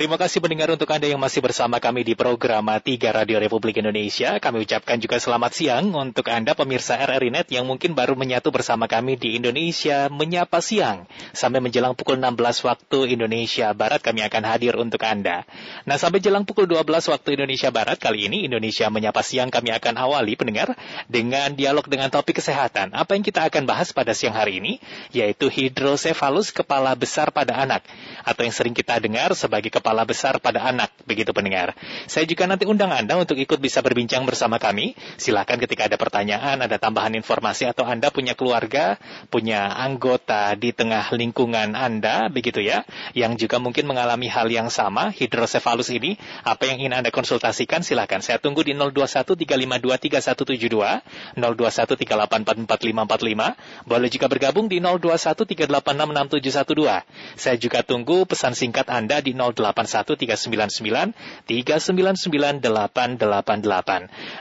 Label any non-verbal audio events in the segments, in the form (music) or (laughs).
terima kasih pendengar untuk Anda yang masih bersama kami di program 3 Radio Republik Indonesia. Kami ucapkan juga selamat siang untuk Anda pemirsa RRI Net yang mungkin baru menyatu bersama kami di Indonesia Menyapa Siang. Sampai menjelang pukul 16 waktu Indonesia Barat kami akan hadir untuk Anda. Nah, sampai jelang pukul 12 waktu Indonesia Barat kali ini Indonesia Menyapa Siang kami akan awali pendengar dengan dialog dengan topik kesehatan. Apa yang kita akan bahas pada siang hari ini yaitu hidrosefalus kepala besar pada anak atau yang sering kita dengar sebagai kepala besar pada anak, begitu pendengar. Saya juga nanti undang Anda untuk ikut bisa berbincang bersama kami. Silakan ketika ada pertanyaan, ada tambahan informasi atau Anda punya keluarga, punya anggota di tengah lingkungan Anda, begitu ya, yang juga mungkin mengalami hal yang sama, hidrosefalus ini, apa yang ingin Anda konsultasikan, silakan. Saya tunggu di 0213523172, 0213844545, boleh juga bergabung di 0213866712. Saya juga tunggu pesan singkat Anda di 081399 399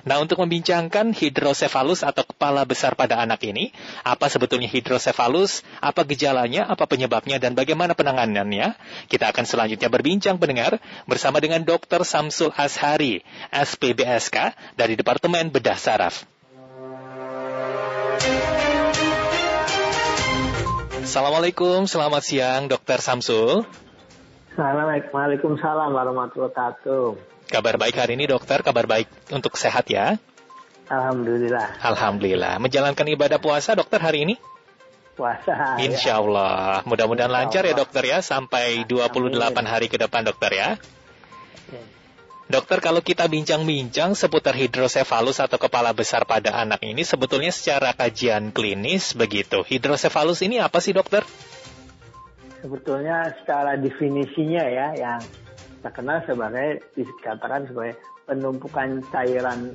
Nah, untuk membincangkan hidrosefalus atau kepala besar pada anak ini, apa sebetulnya hidrosefalus, apa gejalanya, apa penyebabnya, dan bagaimana penanganannya, kita akan selanjutnya berbincang pendengar bersama dengan Dr. Samsul Ashari, SPBSK, dari Departemen Bedah Saraf. Assalamualaikum, selamat siang Dr. Samsul. Assalamualaikum warahmatullahi wabarakatuh. Kabar baik hari ini dokter, kabar baik untuk sehat ya? Alhamdulillah. Alhamdulillah. Menjalankan ibadah puasa dokter hari ini? Puasa. Insya Allah. Mudah-mudahan lancar ya dokter ya, sampai 28 hari ke depan dokter ya. Dokter, kalau kita bincang-bincang seputar hidrosefalus atau kepala besar pada anak ini, sebetulnya secara kajian klinis begitu. Hidrosefalus ini apa sih dokter? Sebetulnya secara definisinya ya yang terkenal sebagai dikatakan sebagai penumpukan cairan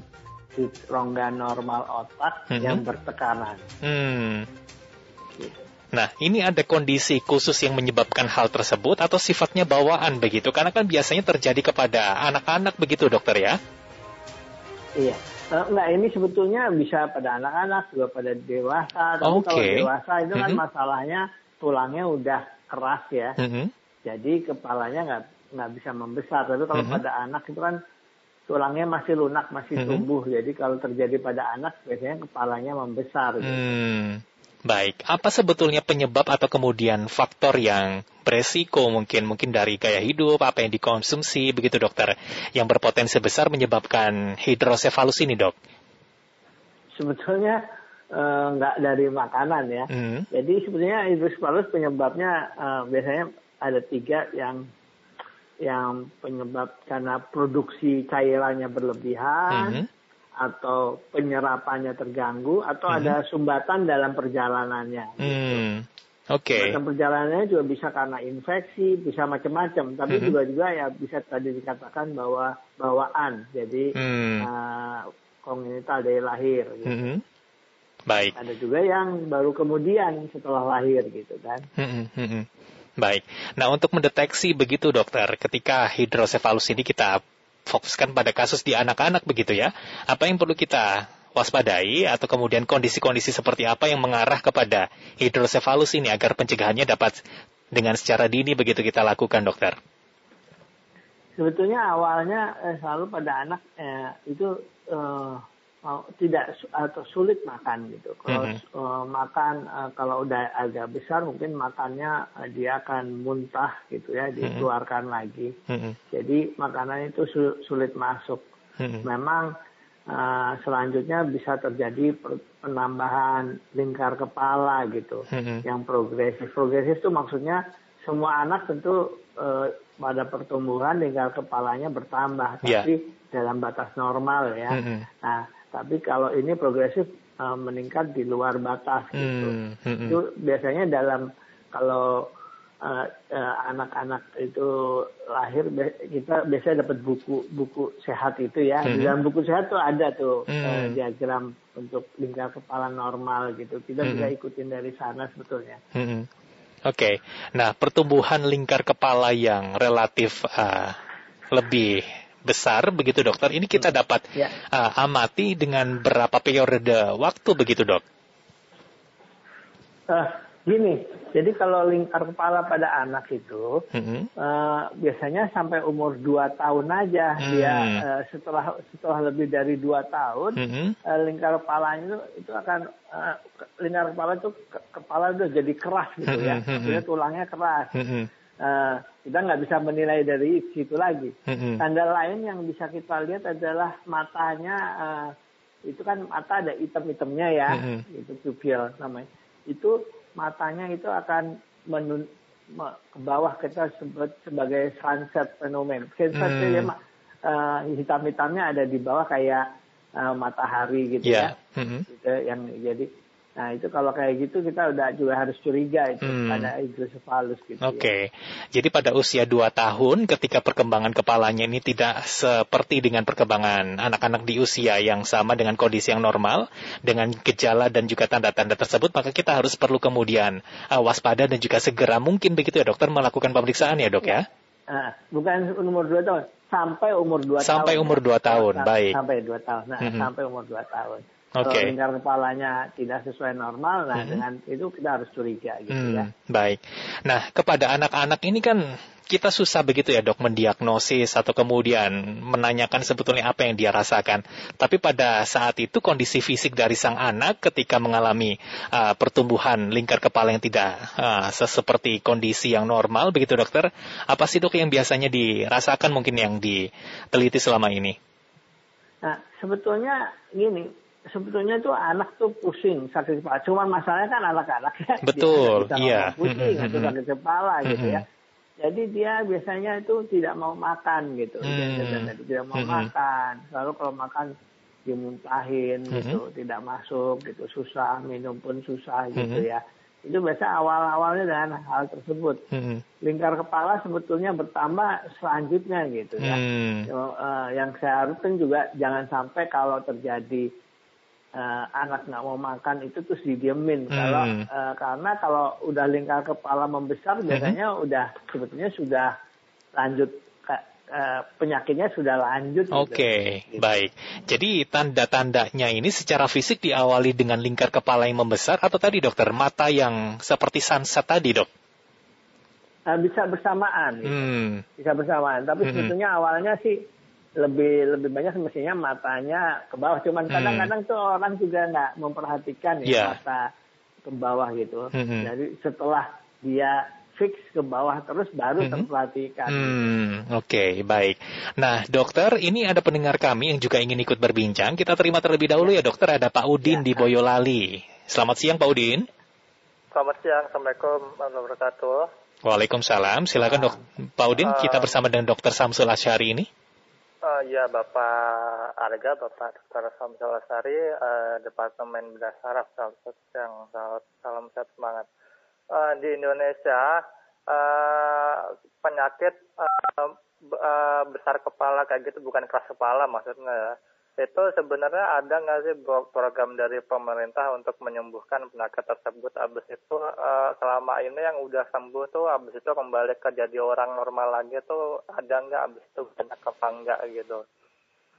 di rongga normal otak mm -hmm. yang bertekanan. Hmm. Gitu. Nah, ini ada kondisi khusus yang menyebabkan hal tersebut atau sifatnya bawaan begitu? Karena kan biasanya terjadi kepada anak-anak begitu, dokter ya? Iya. Enggak, ini sebetulnya bisa pada anak-anak juga pada dewasa. Tapi okay. kalau dewasa itu kan mm -hmm. masalahnya tulangnya udah keras ya. Mm -hmm. Jadi kepalanya nggak nggak bisa membesar. Tapi kalau mm -hmm. pada anak itu kan tulangnya masih lunak, masih mm -hmm. tumbuh. Jadi kalau terjadi pada anak biasanya kepalanya membesar. Gitu. Hmm. Baik, apa sebetulnya penyebab atau kemudian faktor yang beresiko mungkin mungkin dari gaya hidup, apa yang dikonsumsi begitu dokter, yang berpotensi besar menyebabkan hidrosefalus ini dok? Sebetulnya uh, nggak dari makanan ya. Mm. Jadi sebenarnya hidrosefalus penyebabnya uh, biasanya ada tiga yang yang penyebab karena produksi cairannya berlebihan mm atau penyerapannya terganggu atau mm ada sumbatan dalam perjalanannya. Mm. Gitu. Oke. Okay. Perjalanannya juga bisa karena infeksi, bisa macam-macam. Tapi mm juga juga ya bisa tadi dikatakan bahwa bawaan, jadi mm. uh, kongenital dari lahir. Gitu. Mm. Baik. Ada juga yang baru kemudian setelah lahir gitu kan. Hmm, hmm, hmm. Baik. Nah untuk mendeteksi begitu dokter, ketika hidrosefalus ini kita fokuskan pada kasus di anak-anak begitu ya, apa yang perlu kita waspadai atau kemudian kondisi-kondisi seperti apa yang mengarah kepada hidrosefalus ini agar pencegahannya dapat dengan secara dini begitu kita lakukan dokter? Sebetulnya awalnya eh, selalu pada anak eh, itu eh, tidak atau sulit makan gitu. Kalau mm -hmm. uh, makan uh, kalau udah agak besar mungkin makannya uh, dia akan muntah gitu ya, dikeluarkan mm -hmm. lagi. Mm -hmm. Jadi makanan itu su sulit masuk. Mm -hmm. Memang uh, selanjutnya bisa terjadi penambahan lingkar kepala gitu, mm -hmm. yang progresif. Progresif itu maksudnya semua anak tentu uh, pada pertumbuhan lingkar kepalanya bertambah, yeah. tapi dalam batas normal ya. Mm -hmm. Nah tapi kalau ini progresif uh, meningkat di luar batas gitu. Hmm, hmm, hmm. Itu biasanya dalam kalau uh, uh, anak-anak itu lahir kita biasanya dapat buku buku sehat itu ya. Hmm. Di dalam buku sehat tuh ada tuh hmm. uh, diagram untuk lingkar kepala normal gitu. Kita hmm. bisa ikutin dari sana sebetulnya. Hmm. Oke. Okay. Nah, pertumbuhan lingkar kepala yang relatif uh, lebih besar begitu dokter. Ini kita hmm. dapat ya. uh, amati dengan berapa periode waktu begitu dok? Uh, Gini, jadi kalau lingkar kepala pada anak itu mm-hmm. uh, biasanya sampai umur 2 tahun aja mm. dia uh, setelah setelah lebih dari 2 tahun mm-hmm. uh, lingkar kepalanya itu itu akan uh, lingkar kepala itu ke, kepala itu jadi keras gitu ya, mm-hmm. tulangnya keras. Mm-hmm. Uh, kita nggak bisa menilai dari situ lagi. Mm-hmm. Tanda lain yang bisa kita lihat adalah matanya uh, itu kan mata ada item-itemnya ya, mm-hmm. itu pupil namanya. Itu matanya itu akan menun ke bawah kita sebut sebagai sunset fenomen. Sunset hmm. ya, uh, hitam-hitamnya ada di bawah kayak uh, matahari gitu yeah. ya. Mm -hmm. gitu, yang jadi Nah itu kalau kayak gitu kita udah juga harus curiga itu hmm. pada hidrosefalus gitu. Ya. Oke, okay. ya. jadi pada usia 2 tahun ketika perkembangan kepalanya ini tidak seperti dengan perkembangan anak-anak di usia yang sama dengan kondisi yang normal, dengan gejala dan juga tanda-tanda tersebut, maka kita harus perlu kemudian uh, waspada dan juga segera mungkin begitu ya dokter melakukan pemeriksaan ya dok ya? Nah, bukan umur 2 tahun, sampai umur 2 tahun. Sampai umur 2 tahun, baik. Sampai 2 tahun, nah -hmm. sampai umur 2 tahun. Okay. Lingkar kepalanya tidak sesuai normal, nah hmm. dengan itu kita harus curiga gitu hmm, ya. Baik. Nah, kepada anak-anak ini kan kita susah begitu ya dok mendiagnosis atau kemudian menanyakan sebetulnya apa yang dia rasakan. Tapi pada saat itu kondisi fisik dari sang anak ketika mengalami uh, pertumbuhan lingkar kepala yang tidak uh, seperti kondisi yang normal begitu dokter, apa sih dok yang biasanya dirasakan mungkin yang diteliti selama ini? Nah, sebetulnya gini, sebetulnya tuh anak tuh pusing sakit kepala. Cuman masalahnya kan anak-anak ya. Betul, iya. Pusing atau sakit kepala gitu ya. Jadi dia biasanya itu tidak mau makan gitu. Hmm. tidak mau makan. Lalu kalau makan dimuntahin gitu, tidak masuk gitu, susah minum pun susah gitu ya. Itu biasa awal-awalnya dengan hal tersebut. Lingkar kepala sebetulnya bertambah selanjutnya gitu ya. Uh, yang saya harapkan juga jangan sampai kalau terjadi uh, anak nggak mau makan itu terus didiemin. Hmm. Kalau uh, karena kalau udah lingkar kepala membesar hmm. biasanya hmm. udah sebetulnya sudah lanjut Uh, penyakitnya sudah lanjut. Gitu. Oke, okay, gitu. baik. Jadi tanda-tandanya ini secara fisik diawali dengan lingkar kepala yang membesar atau tadi dokter mata yang seperti sunset tadi dok? Uh, bisa bersamaan, gitu. hmm. bisa bersamaan. Tapi hmm. sebetulnya awalnya sih lebih lebih banyak semestinya matanya ke bawah. Cuman hmm. kadang-kadang tuh orang juga nggak memperhatikan ya yeah. mata ke bawah gitu. Hmm. Jadi setelah dia fix ke bawah terus baru hmm. terperhatikan. Hmm, Oke, okay, baik. Nah, dokter, ini ada pendengar kami yang juga ingin ikut berbincang. Kita terima terlebih dahulu ya, dokter. Ada Pak Udin ya. di Boyolali. Selamat siang, Pak Udin. Selamat siang, Assalamualaikum warahmatullahi wabarakatuh. Waalaikumsalam. Silakan, dok. Pak Udin, uh, kita bersama dengan Dokter Samsul Asyari ini. Uh, ya, Bapak Arga, Bapak Dr. Samsul Asari, uh, Departemen Bedah Saraf, yang salam, salam sehat semangat. Uh, di Indonesia, uh, penyakit uh, uh, besar kepala kayak gitu, bukan keras kepala maksudnya ya itu sebenarnya ada nggak sih program dari pemerintah untuk menyembuhkan penyakit tersebut abis itu uh, selama ini yang udah sembuh tuh abis itu kembali ke jadi orang normal lagi tuh ada nggak abis itu banyak apa enggak gitu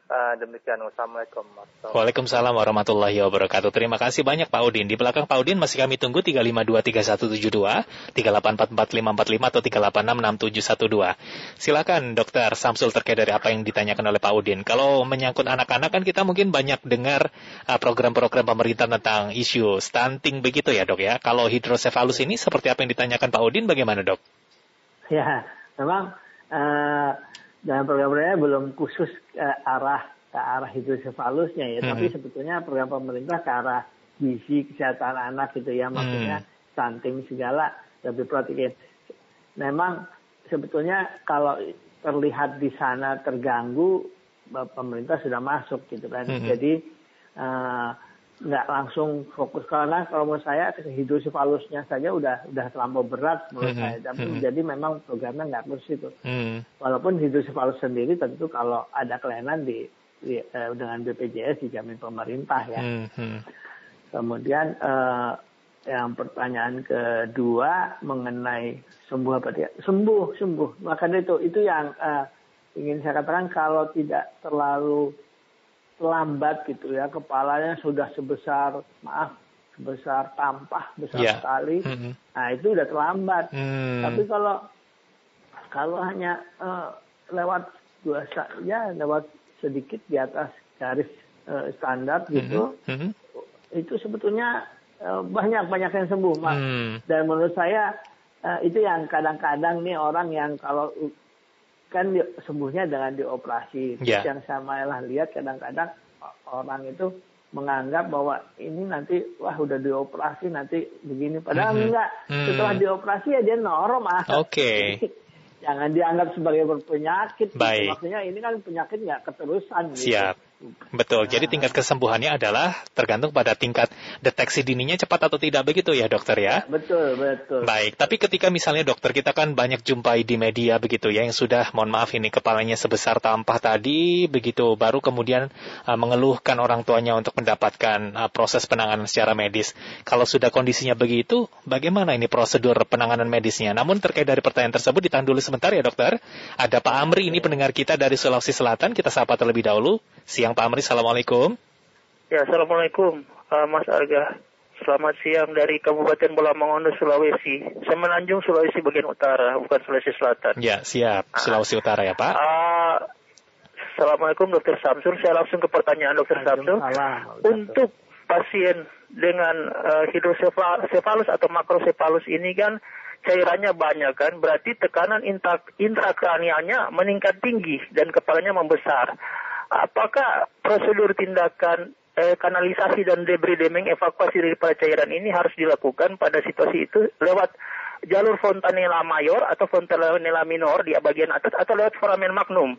Uh, demikian, Wassalamualaikum. Waalaikumsalam warahmatullahi wabarakatuh. Terima kasih banyak Pak Udin. Di belakang Pak Udin masih kami tunggu 3523172, 3844545 atau 3866712. Silakan Dokter Samsul terkait dari apa yang ditanyakan oleh Pak Udin. Kalau menyangkut anak-anak kan kita mungkin banyak dengar uh, program-program pemerintah tentang isu stunting begitu ya dok ya. Kalau hidrosefalus ini seperti apa yang ditanyakan Pak Udin bagaimana dok? Ya, memang uh, dan program-programnya belum khusus ke arah ke arah hidrosefalusnya ya, hmm. tapi sebetulnya program pemerintah ke arah gizi kesehatan anak gitu ya, maksudnya hmm. stunting segala lebih protein. Memang sebetulnya kalau terlihat di sana terganggu, pemerintah sudah masuk gitu kan. Hmm. Jadi uh, nggak langsung fokus karena kalau menurut saya hidrosefalusnya saja udah udah terlampau berat menurut mm -hmm. saya tapi mm -hmm. jadi memang programnya nggak terus itu mm -hmm. walaupun hidrosefalus sendiri tentu kalau ada kelainan di, di eh, dengan BPJS dijamin pemerintah ya mm -hmm. kemudian eh, yang pertanyaan kedua mengenai sembuh apa tidak sembuh sembuh maka itu itu yang eh, ingin saya katakan kalau tidak terlalu lambat gitu ya kepalanya sudah sebesar maaf sebesar tampah besar Ya. sekali, Mhm. nah itu udah terlambat. Hmm. Tapi kalau kalau hanya eh, lewat dua ya lewat sedikit di atas garis eh, standar gitu, Mhm. Mhm. itu sebetulnya eh, banyak banyak yang sembuh, Mas. Hmm. Dan menurut saya eh, itu yang kadang-kadang nih orang yang kalau kan di, sembuhnya dengan dioperasi. Terus Ya. Yang saya malah lihat kadang-kadang orang itu menganggap bahwa ini nanti wah udah dioperasi nanti begini padahal Mhm. enggak. Hmm. Setelah dioperasi ya dia normal. (laughs) Oke. Jadi, Jangan dianggap sebagai berpenyakit. gitu. Baik. Maksudnya ini kan penyakit nggak keterusan. gitu. Betul. Jadi tingkat kesembuhannya adalah tergantung pada tingkat deteksi dininya cepat atau tidak begitu ya dokter ya? Betul, betul. Baik, tapi ketika misalnya dokter kita kan banyak jumpai di media begitu ya yang sudah mohon maaf ini kepalanya sebesar tampah tadi begitu baru kemudian uh, mengeluhkan orang tuanya untuk mendapatkan uh, proses penanganan secara medis. Kalau sudah kondisinya begitu, bagaimana ini prosedur penanganan medisnya? Namun terkait dari pertanyaan tersebut ditahan dulu sebentar ya dokter. Ada Pak Amri ini pendengar kita dari Sulawesi Selatan, kita sapa terlebih dahulu. Siang Pak Amri, Assalamualaikum. Ya, Assalamualaikum uh, Mas Arga. Selamat siang dari Kabupaten Bola Mongondo, Sulawesi. Semenanjung, Sulawesi bagian utara, bukan Sulawesi Selatan. Ya, siap. Sulawesi Utara ya Pak. Uh, Assalamualaikum Dokter Samsul. Saya langsung ke pertanyaan Dokter Samsul. Untuk pasien dengan uh, hidrosefalus atau makrosefalus ini kan cairannya banyak kan, berarti tekanan intra, intrakranialnya meningkat tinggi dan kepalanya membesar. Apakah prosedur tindakan eh, kanalisasi dan debrideming evakuasi daripada cairan ini harus dilakukan pada situasi itu lewat jalur fontanella mayor atau fontanella minor di bagian atas atau lewat foramen magnum?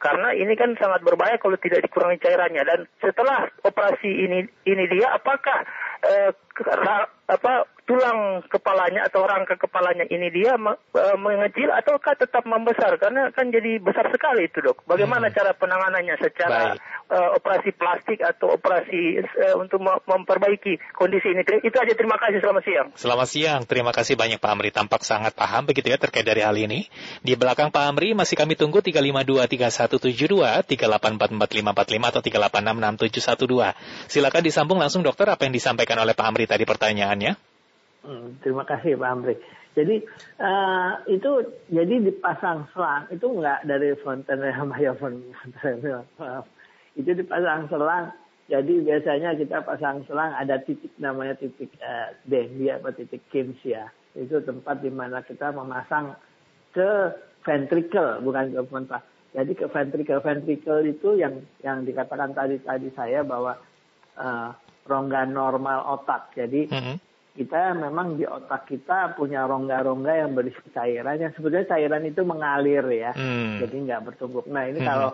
Karena ini kan sangat berbahaya kalau tidak dikurangi cairannya. Dan setelah operasi ini ini dia, apakah eh, apa tulang kepalanya atau rangka kepalanya ini dia eh, mengecil ataukah tetap membesar? Karena kan jadi besar sekali itu dok. Bagaimana Hmm. cara penanganannya secara Baik. eh, operasi plastik atau operasi eh, untuk mem- memperbaiki kondisi ini? Itu aja. Terima kasih. Selamat siang. Selamat siang, terima kasih banyak Pak Amri. Tampak sangat paham begitu ya terkait dari hal ini. Di belakang Pak Amri masih kami tunggu 352-3172, 3844545 atau 3866712. Silakan disambung langsung dokter apa yang disampaikan oleh Pak Amri tadi pertanyaannya. Hmm, terima kasih Pak Amri. Jadi eh, itu jadi dipasang selang itu enggak dari fontanella maaf. Itu dipasang selang. Jadi biasanya kita pasang selang ada titik namanya titik eh, Denby atau titik Kins ya. Itu tempat di mana kita memasang ke ventricle bukan ke fonta. Jadi ke ventricle ventricle itu yang yang dikatakan tadi tadi saya bahwa eh, rongga normal otak. Jadi Mhm. Kita memang di otak kita punya rongga-rongga yang berisi cairan yang sebetulnya cairan itu mengalir ya Hmm. jadi nggak bertumpuk nah ini Mhm. kalau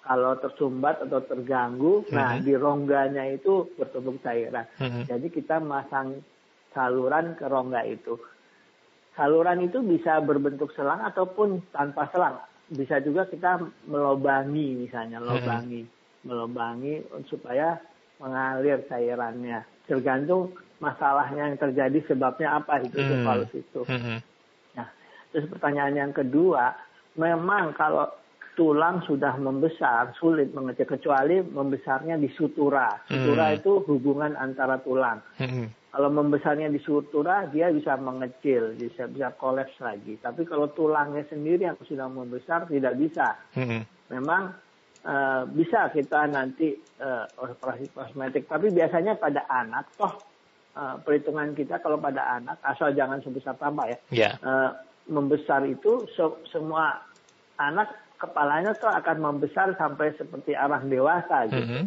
kalau tersumbat atau terganggu nah Mhm. di rongganya itu bertumpuk cairan Mhm. jadi kita masang saluran ke rongga itu saluran itu bisa berbentuk selang ataupun tanpa selang bisa juga kita melobangi misalnya melobangi melobangi supaya mengalir cairannya tergantung masalahnya yang terjadi sebabnya apa itu Hmm. sefalus itu Mhm. Nah, terus pertanyaan yang kedua, memang kalau tulang sudah membesar sulit mengecil kecuali membesarnya di sutura. Sutura Hmm. itu hubungan antara tulang. Mhm. Kalau membesarnya di sutura dia bisa mengecil, bisa bisa kolaps lagi. Tapi kalau tulangnya sendiri yang sudah membesar tidak bisa. Mhm. Memang eh, bisa kita nanti eh, operasi kosmetik, tapi biasanya pada anak toh eh, perhitungan kita kalau pada anak asal jangan sebesar tambah ya Ya. eh, membesar itu se- semua anak kepalanya tuh akan membesar sampai seperti orang dewasa gitu. Mhm.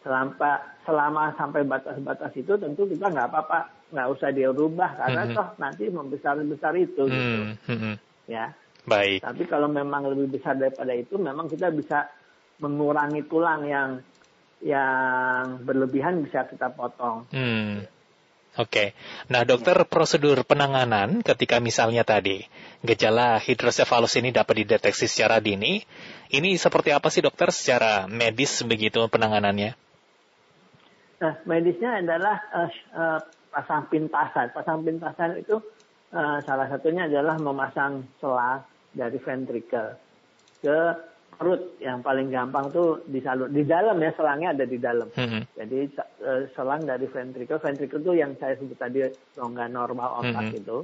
Selama selama sampai batas-batas itu tentu kita nggak apa-apa nggak usah dirubah karena Mhm. toh nanti membesar-besar itu gitu Hmm. Mhm. ya. Baik. Tapi kalau memang lebih besar daripada itu memang kita bisa mengurangi tulang yang yang berlebihan bisa kita potong. Hmm. Oke. Nah, dokter, prosedur penanganan ketika misalnya tadi gejala hidrosefalus ini dapat dideteksi secara dini, ini seperti apa sih dokter secara medis begitu penanganannya? Nah, medisnya adalah eh, pasang pintasan. Pasang pintasan itu eh, salah satunya adalah memasang selang dari ventricle ke perut yang paling gampang tuh disalur di dalam ya selangnya ada di dalam. Mhm. Jadi eh, selang dari ventricle, ventricle itu yang saya sebut tadi rongga normal otak Mhm. itu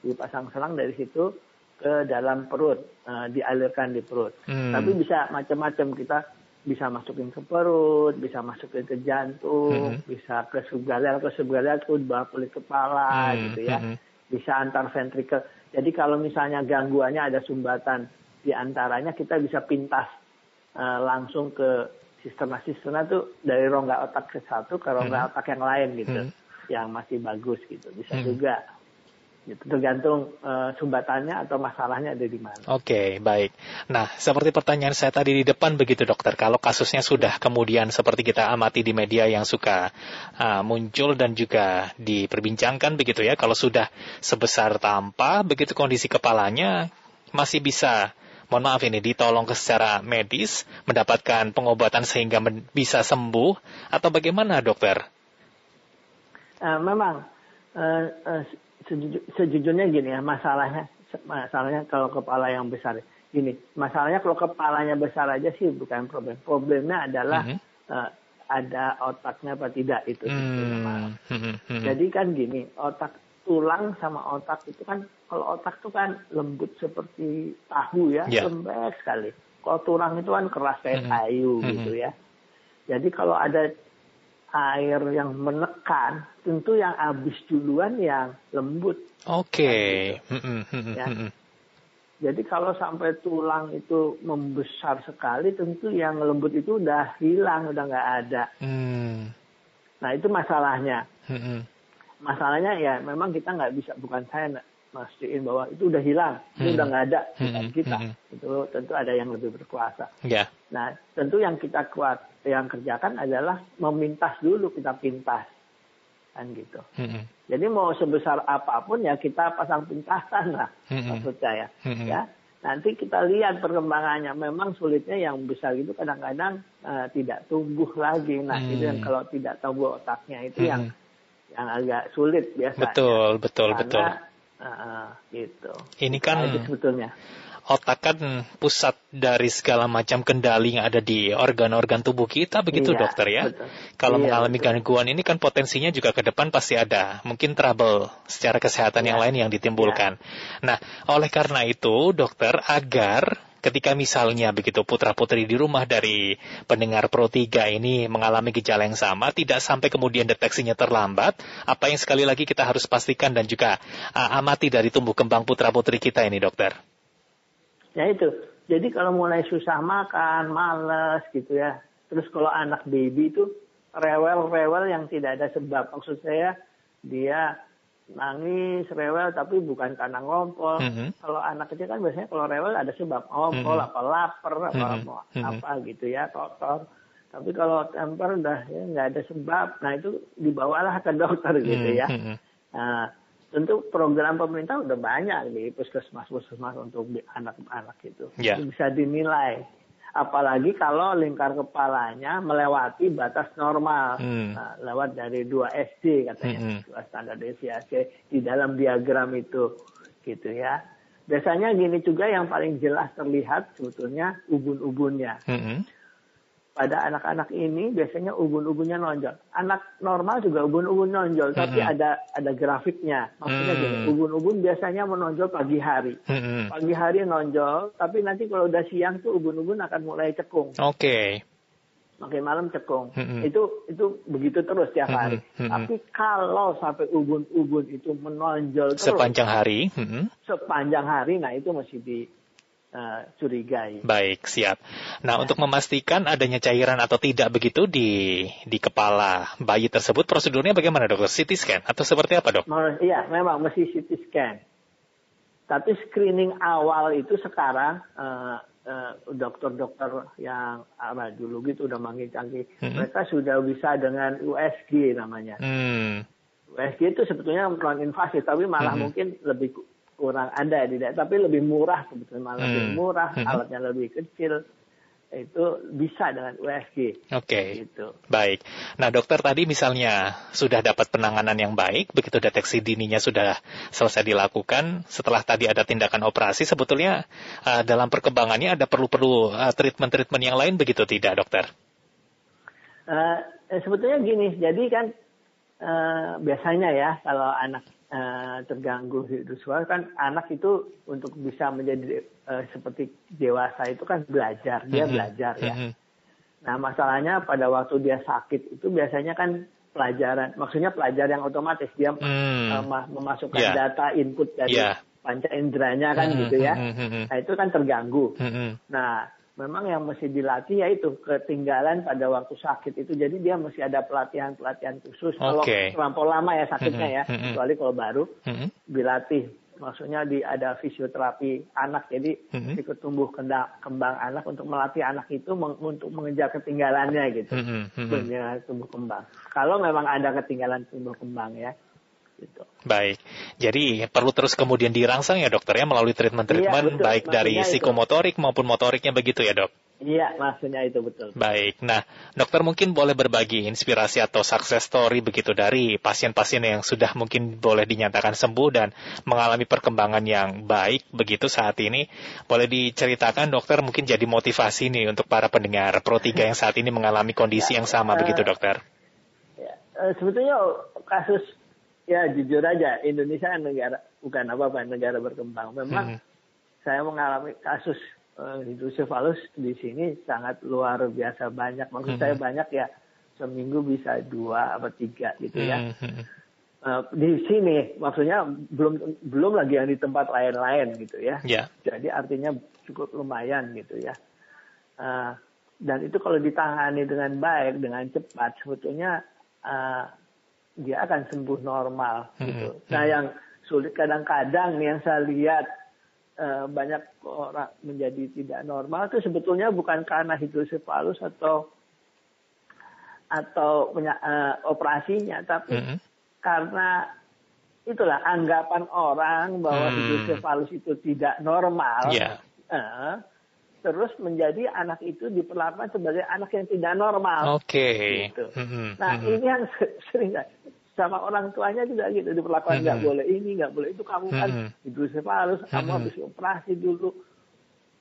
dipasang selang dari situ ke dalam perut, eh, dialirkan di perut. Hmm. Tapi bisa macam-macam kita bisa masukin ke perut, bisa masukin ke jantung, Mhm. bisa ke subgaleal, ke subgaleal itu bawah kulit kepala Hmm, gitu ya. mhm. Bisa antar ventricle. Jadi kalau misalnya gangguannya ada sumbatan di antaranya kita bisa pintas eh, langsung ke sisterna-sisterna tuh dari rongga otak ke satu ke rongga otak yang lain gitu. Hmm. Yang masih bagus gitu. Bisa Hmm. juga. Gitu. Tergantung eh, sumbatannya atau masalahnya ada di mana. Oke, baik. Nah, seperti pertanyaan saya tadi di depan begitu dokter, kalau kasusnya sudah kemudian seperti kita amati di media yang suka ah, muncul dan juga diperbincangkan begitu ya, kalau sudah sebesar tampa, begitu kondisi kepalanya masih bisa, mohon maaf ini, ditolong secara medis, mendapatkan pengobatan sehingga men- bisa sembuh, atau bagaimana dokter? Eh, memang eh, eh, sejuju- sejujurnya gini ya masalahnya masalahnya kalau kepala yang besar gini masalahnya kalau kepalanya besar aja sih bukan problem problemnya adalah Mhm. eh, ada otaknya apa tidak itu Mas. Hmm, hmm, hmm. jadi kan gini otak tulang sama otak itu kan kalau otak itu kan lembut seperti tahu ya Ya. lembek sekali kalau tulang itu kan keras kayak Mhm. kayu Mhm. gitu ya jadi kalau ada air yang menekan, tentu yang habis duluan yang lembut. Oke. Hmm, hmm, hmm, Ya. hmm, hmm. Jadi kalau sampai tulang itu membesar sekali, tentu yang lembut itu udah hilang, udah nggak ada. Hmm, Nah itu masalahnya. hmm, hmm. Masalahnya ya memang kita nggak bisa, bukan saya mastiin bahwa itu udah hilang, Hmm. itu udah nggak ada bukan Hmm, kita. hmm. Itu tentu ada yang lebih berkuasa. Ya. Nah tentu yang kita kuat, yang kerjakan adalah memintas dulu kita pintas, kan gitu. Hmm, hmm. Jadi mau sebesar apa pun ya kita pasang pintasan lah Mm-mm. maksud saya. Mm-mm. Ya. Nanti kita lihat perkembangannya. Memang sulitnya yang besar itu kadang-kadang eh, tidak tumbuh lagi. Nah Hmm. itu yang kalau tidak tumbuh otaknya itu yang Mm-mm. Yang agak sulit biasanya. Betul, betul, betul. Karena, eh, gitu. Ini kan Nah, sebetulnya. otak kan pusat dari segala macam kendali yang ada di organ-organ tubuh kita, begitu Iya, dokter ya? betul. Kalau Iya, mengalami betul. gangguan ini kan potensinya juga ke depan pasti ada. Mungkin trouble secara kesehatan yang Iya. lain yang ditimbulkan. Nah, oleh karena itu dokter agar ketika misalnya begitu putra-putri di rumah dari pendengar Pro 3 ini mengalami gejala yang sama, tidak sampai kemudian deteksinya terlambat, apa yang sekali lagi kita harus pastikan dan juga uh, amati dari tumbuh kembang putra-putri kita ini dokter. Ya itu. Jadi kalau mulai susah makan, males gitu ya. Terus kalau anak baby itu rewel-rewel yang tidak ada sebab. Maksud saya dia nangis, rewel tapi bukan karena ngompol. Mhm. Kalau anak kecil kan biasanya kalau rewel ada sebab ngompol, Mhm. apa lapar, apa mau Mhm. apa gitu ya, kotor. Tapi kalau temper udah ya nggak ada sebab, nah itu dibawalah ke dokter gitu ya. Mhm. Nah, tentu program pemerintah udah banyak di puskesmas-puskesmas untuk anak-anak itu. Ya. Itu bisa dinilai. Apalagi kalau lingkar kepalanya melewati batas normal. Hmm. Nah, lewat dari 2 SD katanya, Hmm. dua standar deviasi di dalam diagram itu. Gitu ya. Biasanya gini juga yang paling jelas terlihat sebetulnya ubun-ubunnya Mhm. Pada anak-anak ini biasanya ubun-ubunnya nonjol. Anak normal juga ubun-ubun nonjol, tapi Mhm. ada ada grafiknya. Maksudnya Hmm. gini, ubun-ubun biasanya menonjol pagi hari. Mhm. Pagi hari nonjol, tapi nanti kalau udah siang tuh ubun-ubun akan mulai cekung. Oke. Makin malam cekung. Mhm. Itu itu begitu terus tiap hari. Mhm. Mhm. Tapi kalau sampai ubun-ubun itu menonjol terus Sepanjang hari. Mhm. sepanjang hari, nah itu mesti dicurigai. Baik, siap. Nah, untuk memastikan adanya cairan atau tidak begitu di di kepala bayi tersebut, prosedurnya bagaimana dokter? CT scan atau seperti apa dok? Iya, memang mesti CT scan. Tapi screening awal itu sekarang eh, eh, dokter-dokter yang radiologi itu udah makin canggih. Mhm. Mereka sudah bisa dengan USG namanya. Hmm, USG itu sebetulnya non invasif, tapi malah Mhm. mungkin lebih kurang ada tidak, tapi lebih murah sebetulnya malah lebih Hmm. murah, Mhm. alatnya lebih kecil. itu bisa dengan USG. Oke. Okay. Gitu. Baik. Nah, dokter tadi misalnya sudah dapat penanganan yang baik, begitu deteksi dininya sudah selesai dilakukan, setelah tadi ada tindakan operasi, sebetulnya uh, dalam perkembangannya ada perlu-perlu uh, treatment-treatment yang lain begitu tidak, dokter? Uh, sebetulnya gini, jadi kan uh, biasanya ya kalau anak uh, terganggu suara kan anak itu untuk bisa menjadi uh, seperti dewasa itu kan belajar dia mm-hmm. belajar ya. Mm-hmm. Nah masalahnya pada waktu dia sakit itu biasanya kan pelajaran maksudnya pelajaran yang otomatis dia mm. uh, memasukkan yeah. data input dari yeah. panca inderanya kan mm-hmm. gitu ya. Mm-hmm. Nah itu kan terganggu. Mm-hmm. Nah memang yang mesti dilatih yaitu ketinggalan pada waktu sakit itu. Jadi dia mesti ada pelatihan-pelatihan khusus. Okay. Kalau terlampau lama ya sakitnya ya, kecuali kalau baru dilatih. Maksudnya di ada fisioterapi anak, jadi mm-hmm. ikut tumbuh kembang, kembang anak untuk melatih anak itu meng, untuk mengejar ketinggalannya gitu, mm-hmm. tumbuh kembang. Kalau memang ada ketinggalan tumbuh kembang ya. Gitu. Baik, jadi perlu terus kemudian dirangsang ya dokter ya melalui treatment-treatment iya, baik dari psikomotorik maupun motoriknya begitu ya dok? Iya, maksudnya itu betul. Baik, nah dokter mungkin boleh berbagi inspirasi atau success story begitu dari pasien-pasien yang sudah mungkin boleh dinyatakan sembuh dan mengalami perkembangan yang baik begitu saat ini. Boleh diceritakan dokter mungkin jadi motivasi nih untuk para pendengar Pro 3 yang saat ini mengalami kondisi yang sama (laughs) begitu dokter? Ya, eh, sebetulnya kasus ya jujur aja Indonesia negara bukan apa-apa negara berkembang. Memang hmm. saya mengalami kasus uh, hidrosefalus di sini sangat luar biasa banyak. Maksud hmm. saya banyak ya seminggu bisa dua atau tiga gitu ya. Hmm. Uh, di sini maksudnya belum belum lagi yang di tempat lain-lain gitu ya. Yeah. Jadi artinya cukup lumayan gitu ya. Uh, dan itu kalau ditangani dengan baik dengan cepat sebetulnya uh, dia akan sembuh normal hmm, gitu. Hmm. Nah yang sulit kadang-kadang yang saya lihat uh, banyak orang menjadi tidak normal itu sebetulnya bukan karena hidrosefalus atau atau uh, operasinya, tapi hmm. karena itulah anggapan orang bahwa hmm. hidrosefalus itu tidak normal. Yeah. Uh, terus menjadi anak itu diperlakukan sebagai anak yang tidak normal. Oke. Okay. Gitu. Mm-hmm. Nah mm-hmm. ini yang (laughs) sering sama orang tuanya juga gitu diperlakukan nggak mm-hmm. boleh ini nggak boleh itu kamu kan mm-hmm. hidrosefalus mm-hmm. kamu habis operasi dulu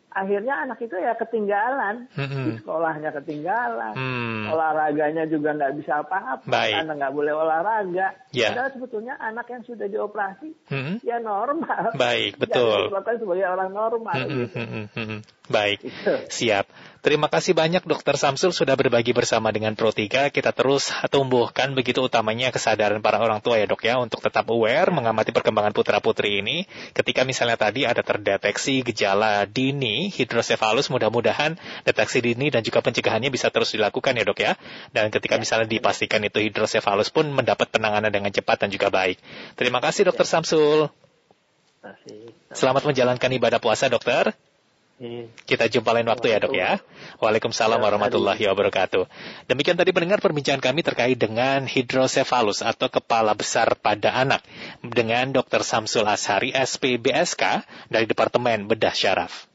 akhirnya anak itu ya ketinggalan hmm. di (laughs) sekolahnya ketinggalan hmm. olahraganya juga nggak bisa apa-apa karena nggak boleh olahraga yeah. padahal sebetulnya anak yang sudah dioperasi hmm. ya normal baik (laughs) betul sebagai orang normal hmm. gitu. hmm. Hmm. baik itu. siap Terima kasih banyak Dokter Samsul sudah berbagi bersama dengan Pro 3. Kita terus tumbuhkan begitu utamanya kesadaran para orang tua ya dok ya untuk tetap aware mengamati perkembangan putra putri ini. Ketika misalnya tadi ada terdeteksi gejala dini hidrosefalus, mudah-mudahan deteksi dini dan juga pencegahannya bisa terus dilakukan ya dok ya. Dan ketika misalnya dipastikan itu hidrosefalus pun mendapat penanganan dengan cepat dan juga baik. Terima kasih Dokter Samsul. Selamat menjalankan ibadah puasa dokter. Kita jumpa lain waktu ya dok ya. Waalaikumsalam warahmatullahi wabarakatuh. Demikian tadi pendengar perbincangan kami terkait dengan hidrosefalus atau kepala besar pada anak dengan Dr. Samsul Ashari SPBSK dari Departemen Bedah Syaraf.